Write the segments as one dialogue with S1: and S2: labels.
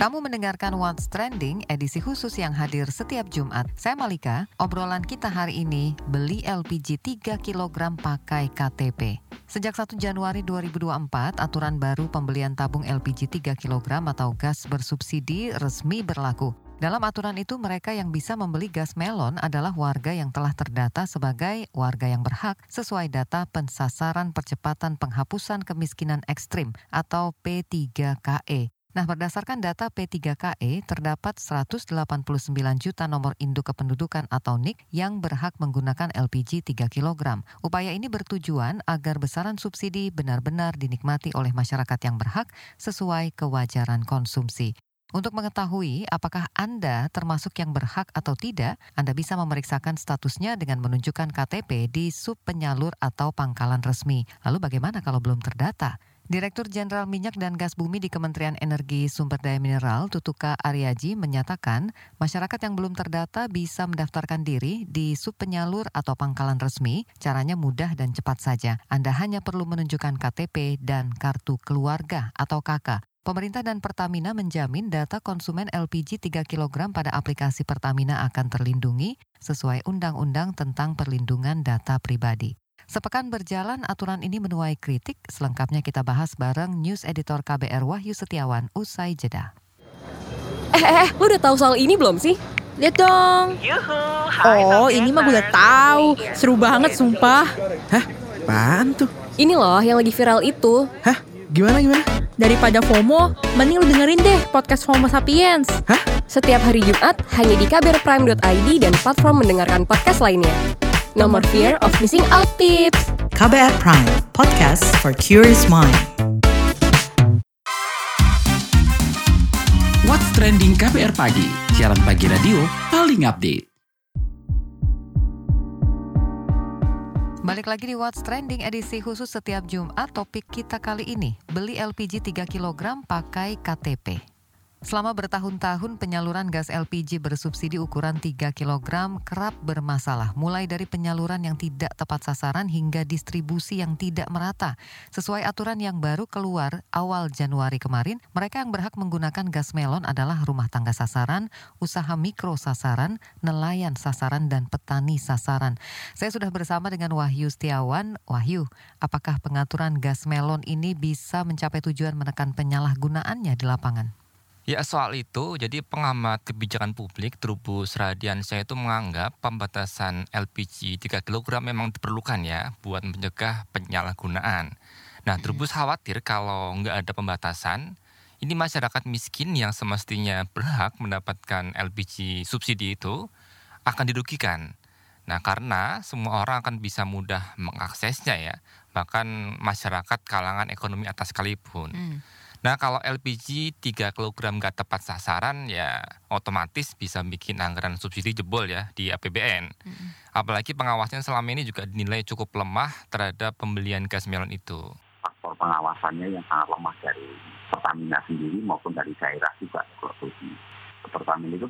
S1: Kamu mendengarkan What's Trending, edisi khusus yang hadir setiap Jumat. Saya Malika, obrolan kita hari ini, beli LPG 3 kg pakai KTP. Sejak 1 Januari 2024, aturan baru pembelian tabung LPG 3 kg atau gas bersubsidi resmi berlaku. Dalam aturan itu, mereka yang bisa membeli gas melon adalah warga yang telah terdata sebagai warga yang berhak sesuai data pensasaran percepatan penghapusan kemiskinan ekstrim atau P3KE. Nah, berdasarkan data P3KE, terdapat 189 juta nomor induk kependudukan atau NIK yang berhak menggunakan LPG 3 kg. Upaya ini bertujuan agar besaran subsidi benar-benar dinikmati oleh masyarakat yang berhak sesuai kewajaran konsumsi. Untuk mengetahui apakah Anda termasuk yang berhak atau tidak, Anda bisa memeriksakan statusnya dengan menunjukkan KTP di sub penyalur atau pangkalan resmi. Lalu bagaimana kalau belum terdata? Direktur Jenderal Minyak dan Gas Bumi di Kementerian Energi Sumber Daya Mineral, Tutuka Aryaji, menyatakan masyarakat yang belum terdata bisa mendaftarkan diri di sub penyalur atau pangkalan resmi. Caranya mudah dan cepat saja. Anda hanya perlu menunjukkan KTP dan kartu keluarga atau KK. Pemerintah dan Pertamina menjamin data konsumen LPG 3 kg pada aplikasi Pertamina akan terlindungi sesuai Undang-Undang tentang Perlindungan Data Pribadi. Sepekan berjalan, aturan ini menuai kritik. Selengkapnya kita bahas bareng News Editor KBR Wahyu Setiawan usai jeda.
S2: Eh, eh, eh, lu udah tahu soal ini belum sih?
S3: Lihat dong. Oh, ini mah gue udah tahu. Seru banget, sumpah.
S4: Hah? Apaan tuh?
S2: Ini loh yang lagi viral itu.
S4: Hah? Gimana gimana?
S3: Daripada FOMO, mending lu dengerin deh podcast Homo Sapiens.
S4: Hah?
S2: Setiap hari Jumat hanya di kbrprime.id dan platform mendengarkan podcast lainnya. No more fear of missing out tips.
S5: KBR Prime, podcast for curious mind.
S6: What's Trending KBR Pagi, siaran pagi radio paling update.
S1: Balik lagi di What's Trending edisi khusus setiap Jumat. Topik kita kali ini, beli LPG 3 kg pakai KTP. Selama bertahun-tahun penyaluran gas LPG bersubsidi ukuran 3 kg kerap bermasalah, mulai dari penyaluran yang tidak tepat sasaran hingga distribusi yang tidak merata. Sesuai aturan yang baru keluar awal Januari kemarin, mereka yang berhak menggunakan gas melon adalah rumah tangga sasaran, usaha mikro sasaran, nelayan sasaran, dan petani sasaran. Saya sudah bersama dengan Wahyu Setiawan. Wahyu, apakah pengaturan gas melon ini bisa mencapai tujuan menekan penyalahgunaannya di lapangan?
S7: Ya soal itu, jadi pengamat kebijakan publik Trubus Radiansyah itu menganggap pembatasan LPG 3 kg memang diperlukan ya buat mencegah penyalahgunaan. Nah Trubus khawatir kalau nggak ada pembatasan, ini masyarakat miskin yang semestinya berhak mendapatkan LPG subsidi itu akan dirugikan. Nah karena semua orang akan bisa mudah mengaksesnya ya, bahkan masyarakat kalangan ekonomi atas sekalipun. Hmm. Nah kalau LPG 3 kg nggak tepat sasaran ya otomatis bisa bikin anggaran subsidi jebol ya di APBN. Mm-hmm. Apalagi pengawasnya selama ini juga dinilai cukup lemah terhadap pembelian gas melon itu.
S8: Faktor pengawasannya yang sangat lemah dari Pertamina sendiri maupun dari daerah juga. Pertamina itu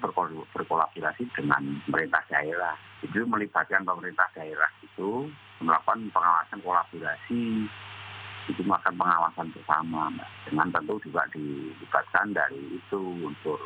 S8: berkolaborasi dengan pemerintah daerah. Itu melibatkan pemerintah daerah itu melakukan pengawasan kolaborasi itu melakukan pengawasan bersama mbak. dengan tentu juga dilibatkan dari itu unsur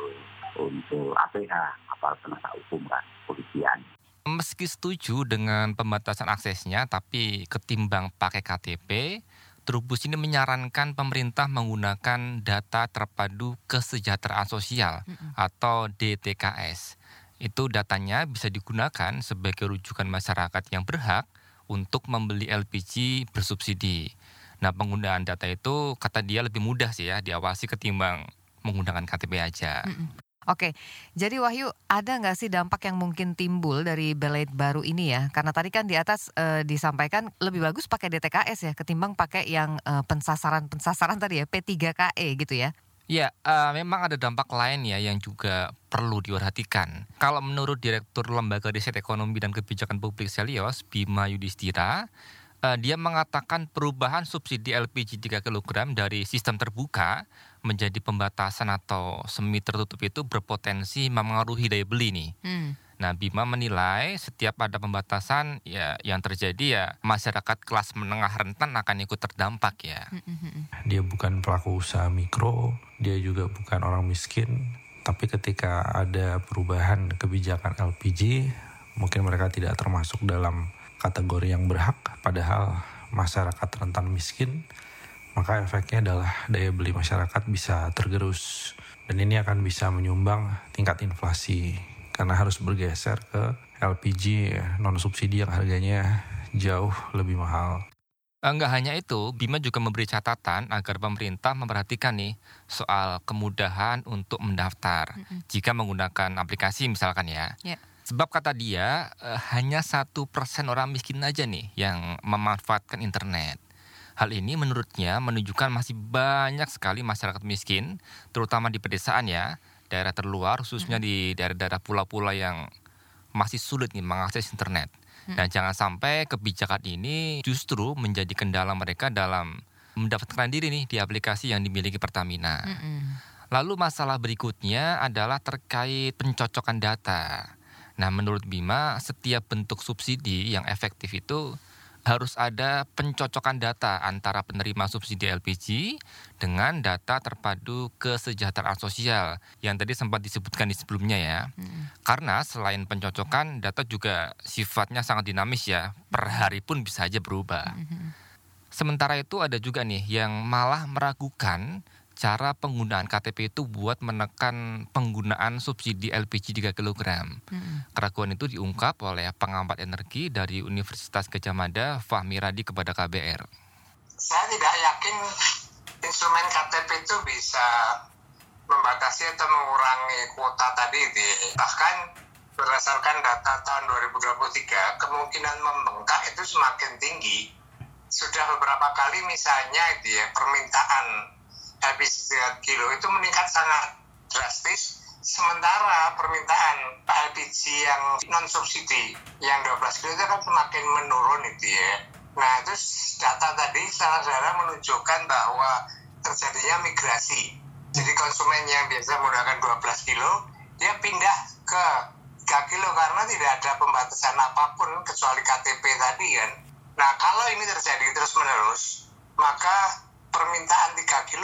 S8: unsur APH aparat penegak hukum kan polisian.
S7: Meski setuju dengan pembatasan aksesnya, tapi ketimbang pakai KTP, Trubus ini menyarankan pemerintah menggunakan data terpadu kesejahteraan sosial atau DTKS. Itu datanya bisa digunakan sebagai rujukan masyarakat yang berhak untuk membeli LPG bersubsidi. Nah penggunaan data itu kata dia lebih mudah sih ya diawasi ketimbang menggunakan KTP aja. Mm -mm.
S1: Oke, jadi Wahyu ada nggak sih dampak yang mungkin timbul dari belait baru ini ya? Karena tadi kan di atas e, disampaikan lebih bagus pakai DTKS ya ketimbang pakai yang e, pensasaran pensasaran tadi ya P3KE gitu ya?
S7: Ya, uh, memang ada dampak lain ya yang juga perlu diperhatikan. Kalau menurut Direktur Lembaga Riset Ekonomi dan Kebijakan Publik Selios, Bima Yudhistira, Eh, dia mengatakan perubahan subsidi LPG 3 kg dari sistem terbuka menjadi pembatasan atau semi tertutup itu berpotensi memengaruhi daya beli nih.
S1: Hmm.
S7: Nah, Bima menilai setiap ada pembatasan ya yang terjadi ya masyarakat kelas menengah rentan akan ikut terdampak ya.
S9: Dia bukan pelaku usaha mikro, dia juga bukan orang miskin, tapi ketika ada perubahan kebijakan LPG, mungkin mereka tidak termasuk dalam kategori yang berhak, padahal masyarakat rentan miskin, maka efeknya adalah daya beli masyarakat bisa tergerus. Dan ini akan bisa menyumbang tingkat inflasi karena harus bergeser ke LPG non subsidi yang harganya jauh lebih mahal.
S7: Enggak hanya itu, Bima juga memberi catatan agar pemerintah memperhatikan nih soal kemudahan untuk mendaftar jika menggunakan aplikasi misalkan ya.
S1: Ya.
S7: Sebab kata dia eh, hanya satu persen orang miskin aja nih yang memanfaatkan internet. Hal ini menurutnya menunjukkan masih banyak sekali masyarakat miskin, terutama di pedesaan ya, daerah terluar khususnya di daerah-daerah pulau-pulau yang masih sulit nih mengakses internet. Dan jangan sampai kebijakan ini justru menjadi kendala mereka dalam mendaftarkan diri nih di aplikasi yang dimiliki Pertamina. Lalu masalah berikutnya adalah terkait pencocokan data. Nah, menurut Bima, setiap bentuk subsidi yang efektif itu harus ada pencocokan data antara penerima subsidi LPG dengan data terpadu kesejahteraan sosial yang tadi sempat disebutkan di sebelumnya ya. Karena selain pencocokan, data juga sifatnya sangat dinamis ya. Per hari pun bisa aja berubah. Sementara itu ada juga nih yang malah meragukan cara penggunaan KTP itu buat menekan penggunaan subsidi LPG 3 kg. Keraguan itu diungkap oleh pengamat energi dari Universitas Gajah Mada, Fahmi Radi kepada KBR.
S10: saya tidak yakin instrumen KTP itu bisa membatasi atau mengurangi kuota tadi ya. Bahkan berdasarkan data tahun 2023, kemungkinan membengkak itu semakin tinggi. Sudah beberapa kali misalnya itu ya, permintaan LPG 3 kilo itu meningkat sangat drastis. Sementara permintaan LPG yang non subsidi yang 12 kilo itu kan semakin menurun itu ya. Nah terus data tadi saudara menunjukkan bahwa terjadinya migrasi. Jadi konsumen yang biasa menggunakan 12 kilo dia pindah ke 3 kilo karena tidak ada pembatasan apa pun kecuali KTP tadi kan. Nah kalau ini terjadi terus menerus maka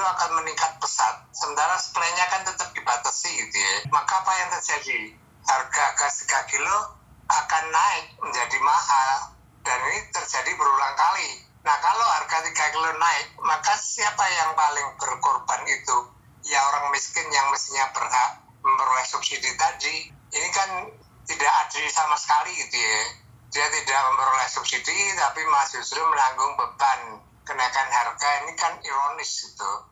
S10: permintaan 3 kilo akan meningkat pesat. Sementara supply-nya kan tetap dibatasi gitu ya. Maka apa yang terjadi? Harga gas 3 kilo akan naik menjadi mahal. Dan ini terjadi berulang kali. Nah kalau harga 3 kilo naik, maka siapa yang paling berkorban itu? Ya orang miskin yang mestinya berhak memperoleh subsidi tadi. Ini kan tidak adil sama sekali gitu ya. Dia tidak memperoleh subsidi tapi masih justru menanggung beban kenaikan harga ini kan ironis gitu.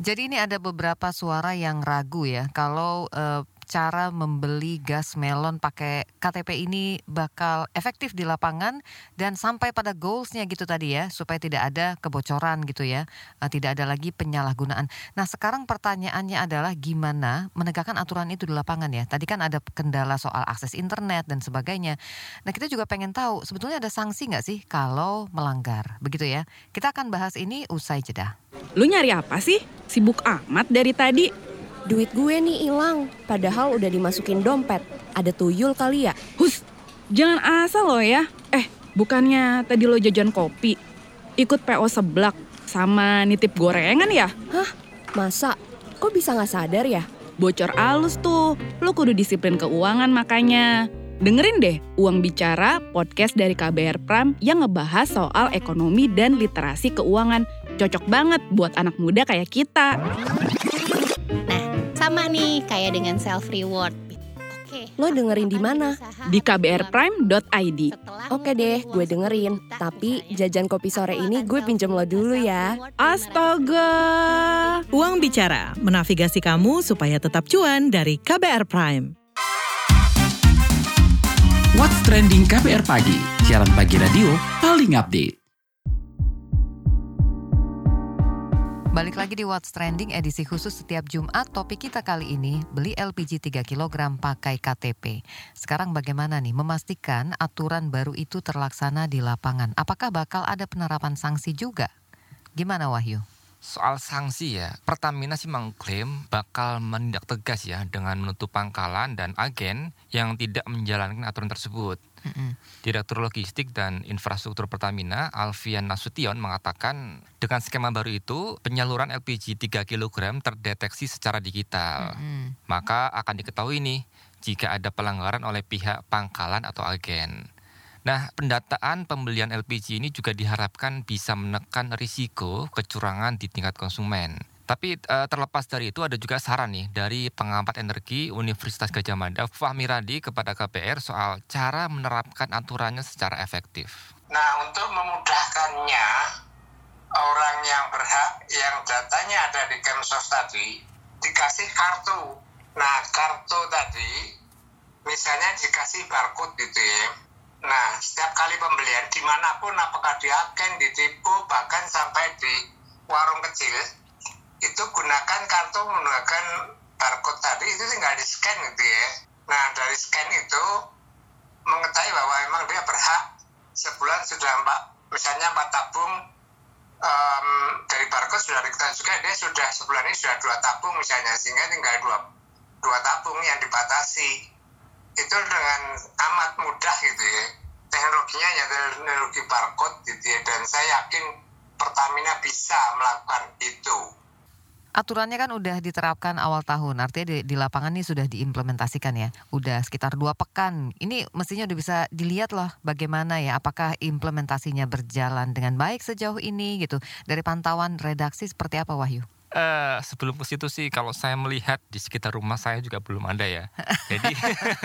S1: Jadi ini ada beberapa suara yang ragu ya. Kalau eh, cara membeli gas melon pakai KTP ini bakal efektif di lapangan dan sampai pada goalsnya gitu tadi ya supaya tidak ada kebocoran gitu ya eh, tidak ada lagi penyalahgunaan. Nah sekarang pertanyaannya adalah gimana menegakkan aturan itu di lapangan ya. Tadi kan ada kendala soal akses internet dan sebagainya. Nah kita juga pengen tahu sebetulnya ada sanksi nggak sih kalau melanggar begitu ya. Kita akan bahas ini usai jeda.
S11: Lu nyari apa sih? Sibuk amat dari tadi.
S2: Duit gue nih hilang, padahal udah dimasukin dompet. Ada tuyul kali ya?
S11: Hus, jangan asal lo ya. Eh, bukannya tadi lo jajan kopi, ikut PO seblak, sama nitip gorengan ya?
S2: Hah? Masa? Kok bisa nggak sadar ya?
S11: Bocor alus tuh, lo kudu disiplin keuangan makanya. Dengerin deh Uang Bicara, podcast dari KBR Pram yang ngebahas soal ekonomi dan literasi keuangan. Cocok banget buat anak muda kayak kita.
S12: Sama nih kayak dengan self reward. Oke.
S2: Lo dengerin di mana?
S11: Di kbrprime.id.
S2: Oke deh, gue dengerin. Tapi jajan kopi sore ini gue pinjam lo dulu ya.
S11: Astaga.
S5: Uang Bicara, menavigasi kamu supaya tetap cuan dari KBR Prime.
S6: What's Trending KBR Pagi, siaran pagi radio paling update.
S1: Balik lagi di What's Trending edisi khusus setiap Jumat. Topik kita kali ini beli LPG 3 kg pakai KTP. Sekarang bagaimana nih memastikan aturan baru itu terlaksana di lapangan? Apakah bakal ada penerapan sanksi juga? Gimana Wahyu?
S7: Soal sanksi ya, Pertamina sih mengklaim bakal menindak tegas ya dengan menutup pangkalan dan agen yang tidak menjalankan aturan tersebut.
S1: Mm-mm.
S7: Direktur Logistik dan Infrastruktur Pertamina, Alfian Nasution mengatakan dengan skema baru itu penyaluran LPG 3 kg terdeteksi secara digital.
S1: Mm-mm.
S7: Maka akan diketahui nih jika ada pelanggaran oleh pihak pangkalan atau agen. Nah, pendataan pembelian LPG ini juga diharapkan bisa menekan risiko kecurangan di tingkat konsumen. Tapi eh, terlepas dari itu ada juga saran nih dari pengamat energi Universitas Gajah Mada Fahmi Radi kepada KPR soal cara menerapkan aturannya secara efektif.
S10: Nah, untuk memudahkannya, orang yang berhak, yang datanya ada di Kemsos tadi, dikasih kartu. Nah, kartu tadi, misalnya dikasih barcode gitu ya. Nah, setiap kali pembelian di mana pun, apakah di agen, di depo, bahkan sampai di warung kecil, itu gunakan kartu menggunakan barcode tadi, itu tinggal di scan gitu ya. Nah, dari scan itu, mengetahui bahwa memang dia berhak sebulan sudah empat, misalnya empat tabung, em, dari barcode sudah diketahui juga dia sudah sebulan ini sudah dua tabung misalnya, sehingga tinggal dua, dua tabung yang dibatasi. Itu dengan amat mudah gitu ya. Teknologinya hanya teknologi barcode gitu ya dan saya yakin Pertamina bisa melakukan itu
S1: Aturannya kan udah diterapkan awal tahun, artinya di, di lapangan ini sudah diimplementasikan ya, udah sekitar dua pekan. Ini mestinya udah bisa dilihat loh bagaimana ya, apakah implementasinya berjalan dengan baik sejauh ini gitu. Dari pantauan redaksi seperti apa Wahyu?
S7: Eh, sebelum ke situ sih kalau saya melihat di sekitar rumah saya juga belum ada ya. Jadi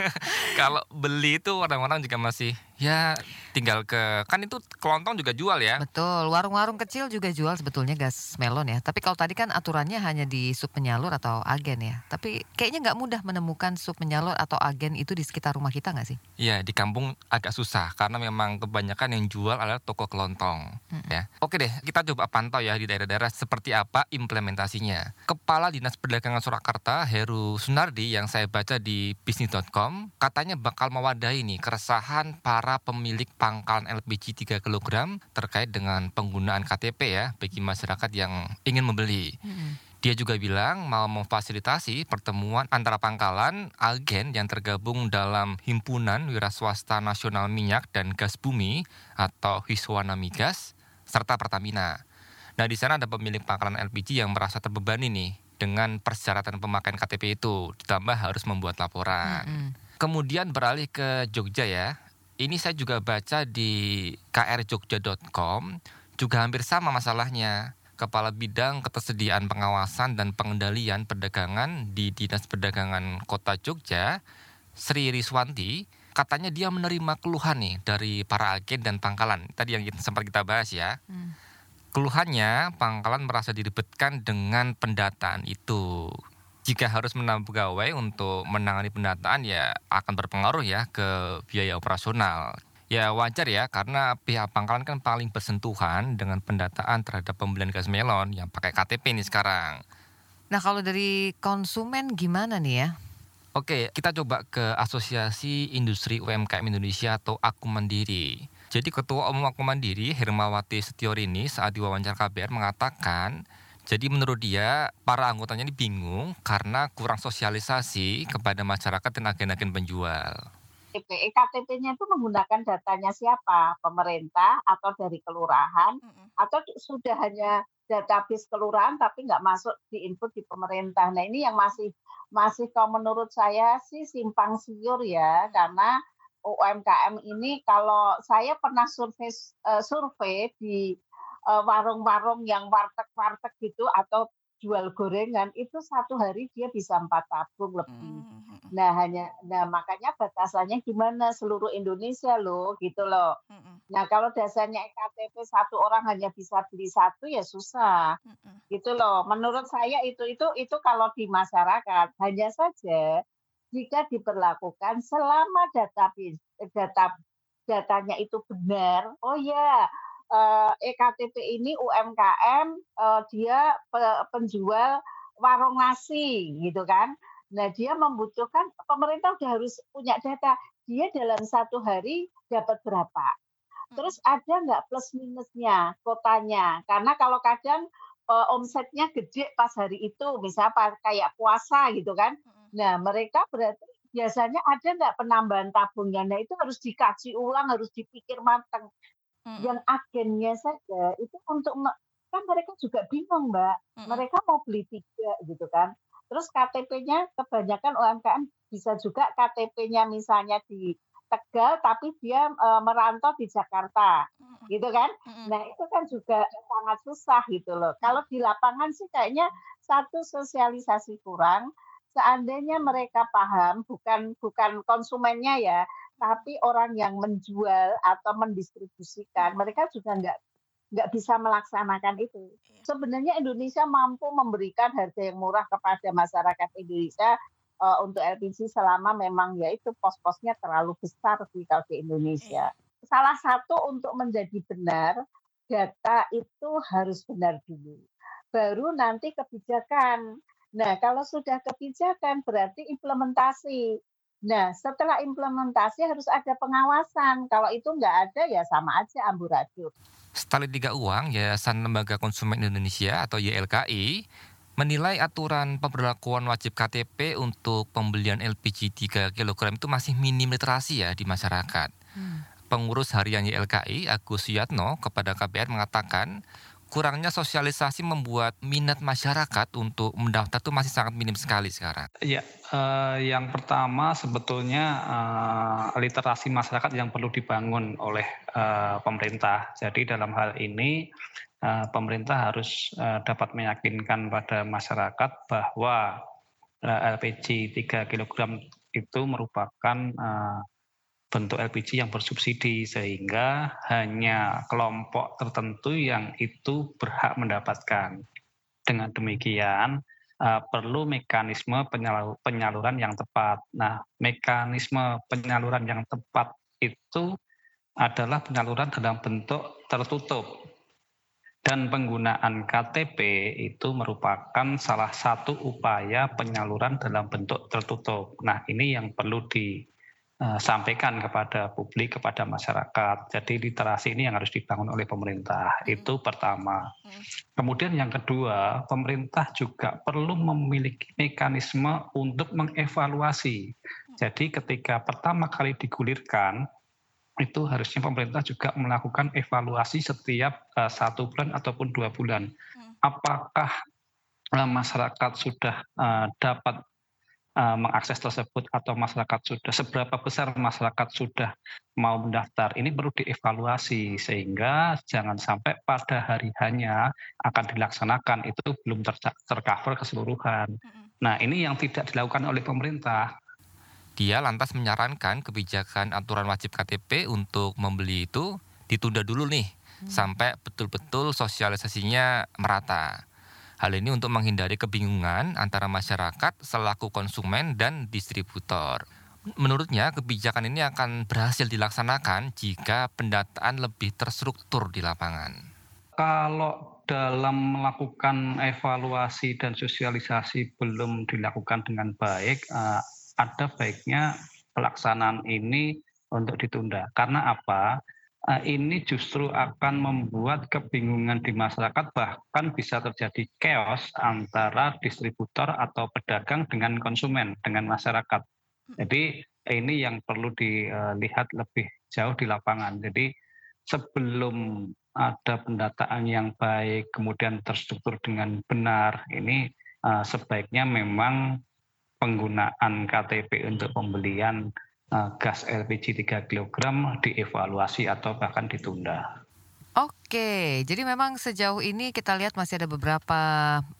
S7: kalau beli itu orang-orang juga masih ya tinggal ke kan itu kelontong juga jual ya.
S1: Betul, warung-warung kecil juga jual sebetulnya gas melon ya. Tapi kalau tadi kan aturannya hanya di sub penyalur atau agen ya. Tapi kayaknya nggak mudah menemukan sub penyalur atau agen itu di sekitar rumah kita nggak sih?
S7: Iya di kampung agak susah karena memang kebanyakan yang jual adalah toko kelontong ya. Oke deh kita coba pantau ya di daerah-daerah seperti apa implementasinya. Kepala Dinas Perdagangan Surakarta Heru Sunardi yang saya baca di bisnis.com katanya bakal mewadahi nih keresahan para pemilik pangkalan LPG 3 kg terkait dengan penggunaan KTP ya bagi masyarakat yang ingin membeli. Dia juga bilang mau memfasilitasi pertemuan antara pangkalan agen yang tergabung dalam Himpunan Wira Swasta Nasional Minyak dan Gas Bumi atau Hiswana Migas serta Pertamina. Nah, di sana ada pemilik pangkalan LPG yang merasa terbebani nih dengan persyaratan pemakaian KTP itu, ditambah harus membuat laporan. Kemudian beralih ke Jogja ya. Ini saya juga baca di krjogja.com juga hampir sama masalahnya. Kepala Bidang Ketersediaan Pengawasan dan Pengendalian Perdagangan di Dinas Perdagangan Kota Jogja, Sri Riswanti, katanya dia menerima keluhan nih dari para agen dan pangkalan. Tadi yang sempat kita bahas ya. Keluhannya, pangkalan merasa diribetkan dengan pendataan itu. Jika harus menambah pegawai untuk menangani pendataan ya akan berpengaruh ya ke biaya operasional. Ya wajar ya karena pihak pangkalan kan paling bersentuhan dengan pendataan terhadap pembelian gas melon yang pakai KTP nih sekarang.
S1: Nah kalau dari konsumen gimana nih ya?
S7: Oke, kita coba ke Asosiasi Industri UMKM Indonesia atau Aku Mandiri. Jadi Ketua Umum Aku Mandiri Hermawati Setiorini saat diwawancara KBR mengatakan jadi menurut dia para anggotanya ini bingung karena kurang sosialisasi kepada masyarakat dan agen-agen penjual.
S13: KTP. KTP-nya itu menggunakan datanya siapa? Pemerintah atau dari kelurahan atau sudah hanya database kelurahan tapi nggak masuk di input di pemerintah. Nah ini yang masih masih kalau menurut saya sih simpang siur ya karena UMKM ini kalau saya pernah survei eh, survei di warung-warung yang warteg-warteg gitu atau jual gorengan itu satu hari dia bisa empat tabung lebih. Nah hanya, nah makanya batasannya gimana seluruh Indonesia loh gitu loh. Nah kalau dasarnya ektp satu orang hanya bisa beli satu ya susah gitu loh. Menurut saya itu itu itu kalau di masyarakat hanya saja jika diberlakukan selama database data datanya itu benar. Oh ya uh, EKTP ini UMKM uh, dia penjual warung nasi gitu kan. Nah dia membutuhkan pemerintah udah harus punya data dia dalam satu hari dapat berapa. Terus ada nggak plus minusnya kotanya? Karena kalau kadang uh, omsetnya gede pas hari itu, misalnya kayak puasa gitu kan. Nah mereka berarti biasanya ada nggak penambahan tabungnya? Nah itu harus dikaji ulang, harus dipikir matang. Hmm. Yang agennya saja itu untuk kan mereka juga bingung mbak, hmm. mereka mau beli tiga gitu kan. Terus KTP-nya kebanyakan UMKM bisa juga KTP-nya misalnya di Tegal tapi dia e, merantau di Jakarta, gitu kan? Nah itu kan juga sangat susah gitu loh. Kalau di lapangan sih kayaknya satu sosialisasi kurang. Seandainya mereka paham, bukan bukan konsumennya ya, tapi orang yang menjual atau mendistribusikan, mereka juga nggak nggak bisa melaksanakan itu. Iya. Sebenarnya Indonesia mampu memberikan harga yang murah kepada masyarakat Indonesia uh, untuk LPG selama memang ya itu pos-posnya terlalu besar sih kalau di Indonesia. Iya. Salah satu untuk menjadi benar data itu harus benar dulu. Baru nanti kebijakan. Nah, kalau sudah kebijakan berarti implementasi. Nah, setelah implementasi harus ada pengawasan. Kalau itu nggak ada ya sama aja amburadul.
S7: Setali Tiga Uang, Yayasan Lembaga Konsumen Indonesia atau YLKI, menilai aturan pemberlakuan wajib KTP untuk pembelian LPG 3 kg itu masih minim literasi ya di masyarakat. Hmm. Pengurus harian YLKI Agus Suyatno kepada KBR mengatakan kurangnya sosialisasi membuat minat masyarakat untuk mendaftar itu masih sangat minim sekali sekarang.
S14: Ya, uh, yang pertama sebetulnya uh, literasi masyarakat yang perlu dibangun oleh uh, pemerintah. Jadi dalam hal ini Eh, pemerintah harus eh, dapat meyakinkan pada masyarakat bahwa eh, LPG 3 kg itu merupakan bentuk LPG yang bersubsidi sehingga hanya kelompok tertentu yang itu berhak mendapatkan. Dengan demikian perlu mekanisme penyaluran yang tepat. Nah, mekanisme penyaluran yang tepat itu adalah penyaluran dalam bentuk tertutup dan penggunaan KTP itu merupakan salah satu upaya penyaluran dalam bentuk tertutup. Nah, ini yang perlu disampaikan kepada publik, kepada masyarakat. Jadi literasi ini yang harus dibangun oleh pemerintah. Hmm. Itu pertama. Hmm. Kemudian yang kedua, pemerintah juga perlu memiliki mekanisme untuk mengevaluasi. Hmm. Jadi ketika pertama kali digulirkan, itu harusnya pemerintah juga melakukan evaluasi setiap uh, satu bulan ataupun dua bulan. Hmm. Apakah uh, masyarakat sudah uh, dapat uh, mengakses tersebut atau masyarakat sudah seberapa besar masyarakat sudah mau mendaftar? Ini perlu dievaluasi sehingga jangan sampai pada hari hanya akan dilaksanakan itu belum tercover keseluruhan. Hmm. Nah ini yang tidak dilakukan oleh pemerintah
S7: dia lantas menyarankan kebijakan aturan wajib KTP untuk membeli itu ditunda dulu nih hmm. sampai betul-betul sosialisasinya merata. Hal ini untuk menghindari kebingungan antara masyarakat selaku konsumen dan distributor. Menurutnya kebijakan ini akan berhasil dilaksanakan jika pendataan lebih terstruktur di lapangan.
S14: Kalau dalam melakukan evaluasi dan sosialisasi belum dilakukan dengan baik, eh, ada baiknya pelaksanaan ini untuk ditunda. Karena apa? Eh, ini justru akan membuat kebingungan di masyarakat, bahkan bisa terjadi chaos antara distributor atau pedagang dengan konsumen, dengan masyarakat. Jadi ini yang perlu dilihat lebih jauh di lapangan. Jadi sebelum ada pendataan yang baik, kemudian terstruktur dengan benar, ini eh, sebaiknya memang penggunaan KTP untuk pembelian gas LPG 3 kg dievaluasi atau bahkan ditunda.
S1: Oke, jadi memang sejauh ini kita lihat masih ada beberapa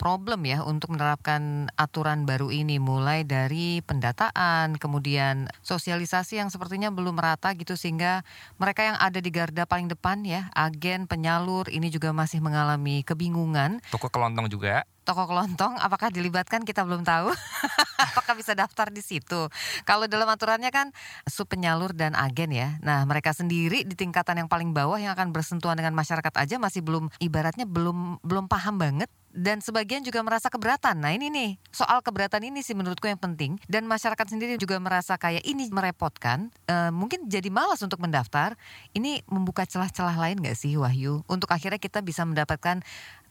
S1: problem ya untuk menerapkan aturan baru ini mulai dari pendataan, kemudian sosialisasi yang sepertinya belum merata gitu sehingga mereka yang ada di garda paling depan ya, agen, penyalur ini juga masih mengalami kebingungan.
S7: Toko kelontong juga.
S1: Toko kelontong apakah dilibatkan? Kita belum tahu. Apakah bisa daftar di situ? Kalau dalam aturannya kan sub penyalur dan agen ya. Nah mereka sendiri di tingkatan yang paling bawah yang akan bersentuhan dengan masyarakat masyarakat aja masih belum ibaratnya belum belum paham banget dan sebagian juga merasa keberatan. Nah ini nih soal keberatan ini sih menurutku yang penting dan masyarakat sendiri juga merasa kayak ini merepotkan. E, mungkin jadi malas untuk mendaftar. Ini membuka celah-celah lain gak sih Wahyu untuk akhirnya kita bisa mendapatkan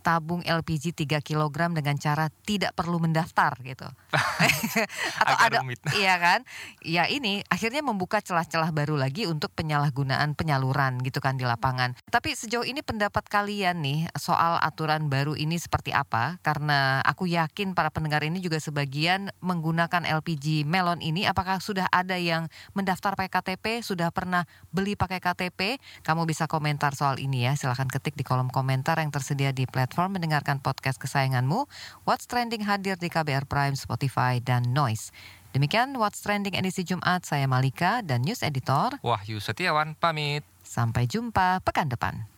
S1: tabung LPG 3 kg dengan cara tidak perlu mendaftar gitu. Atau
S7: Agak
S1: ada
S7: rumit.
S1: iya kan? Ya ini akhirnya membuka celah-celah baru lagi untuk penyalahgunaan penyaluran gitu kan di lapangan. Tapi sejauh ini pendapat kalian nih soal aturan baru ini seperti apa? Karena aku yakin para pendengar ini juga sebagian menggunakan LPG melon ini apakah sudah ada yang mendaftar pakai KTP, sudah pernah beli pakai KTP? Kamu bisa komentar soal ini ya. Silahkan ketik di kolom komentar yang tersedia di platform mendengarkan podcast kesayanganmu. What's Trending hadir di KBR Prime, Spotify, dan Noise. Demikian What's Trending edisi Jumat, saya Malika dan News Editor.
S7: Wahyu Setiawan pamit.
S1: Sampai jumpa pekan depan.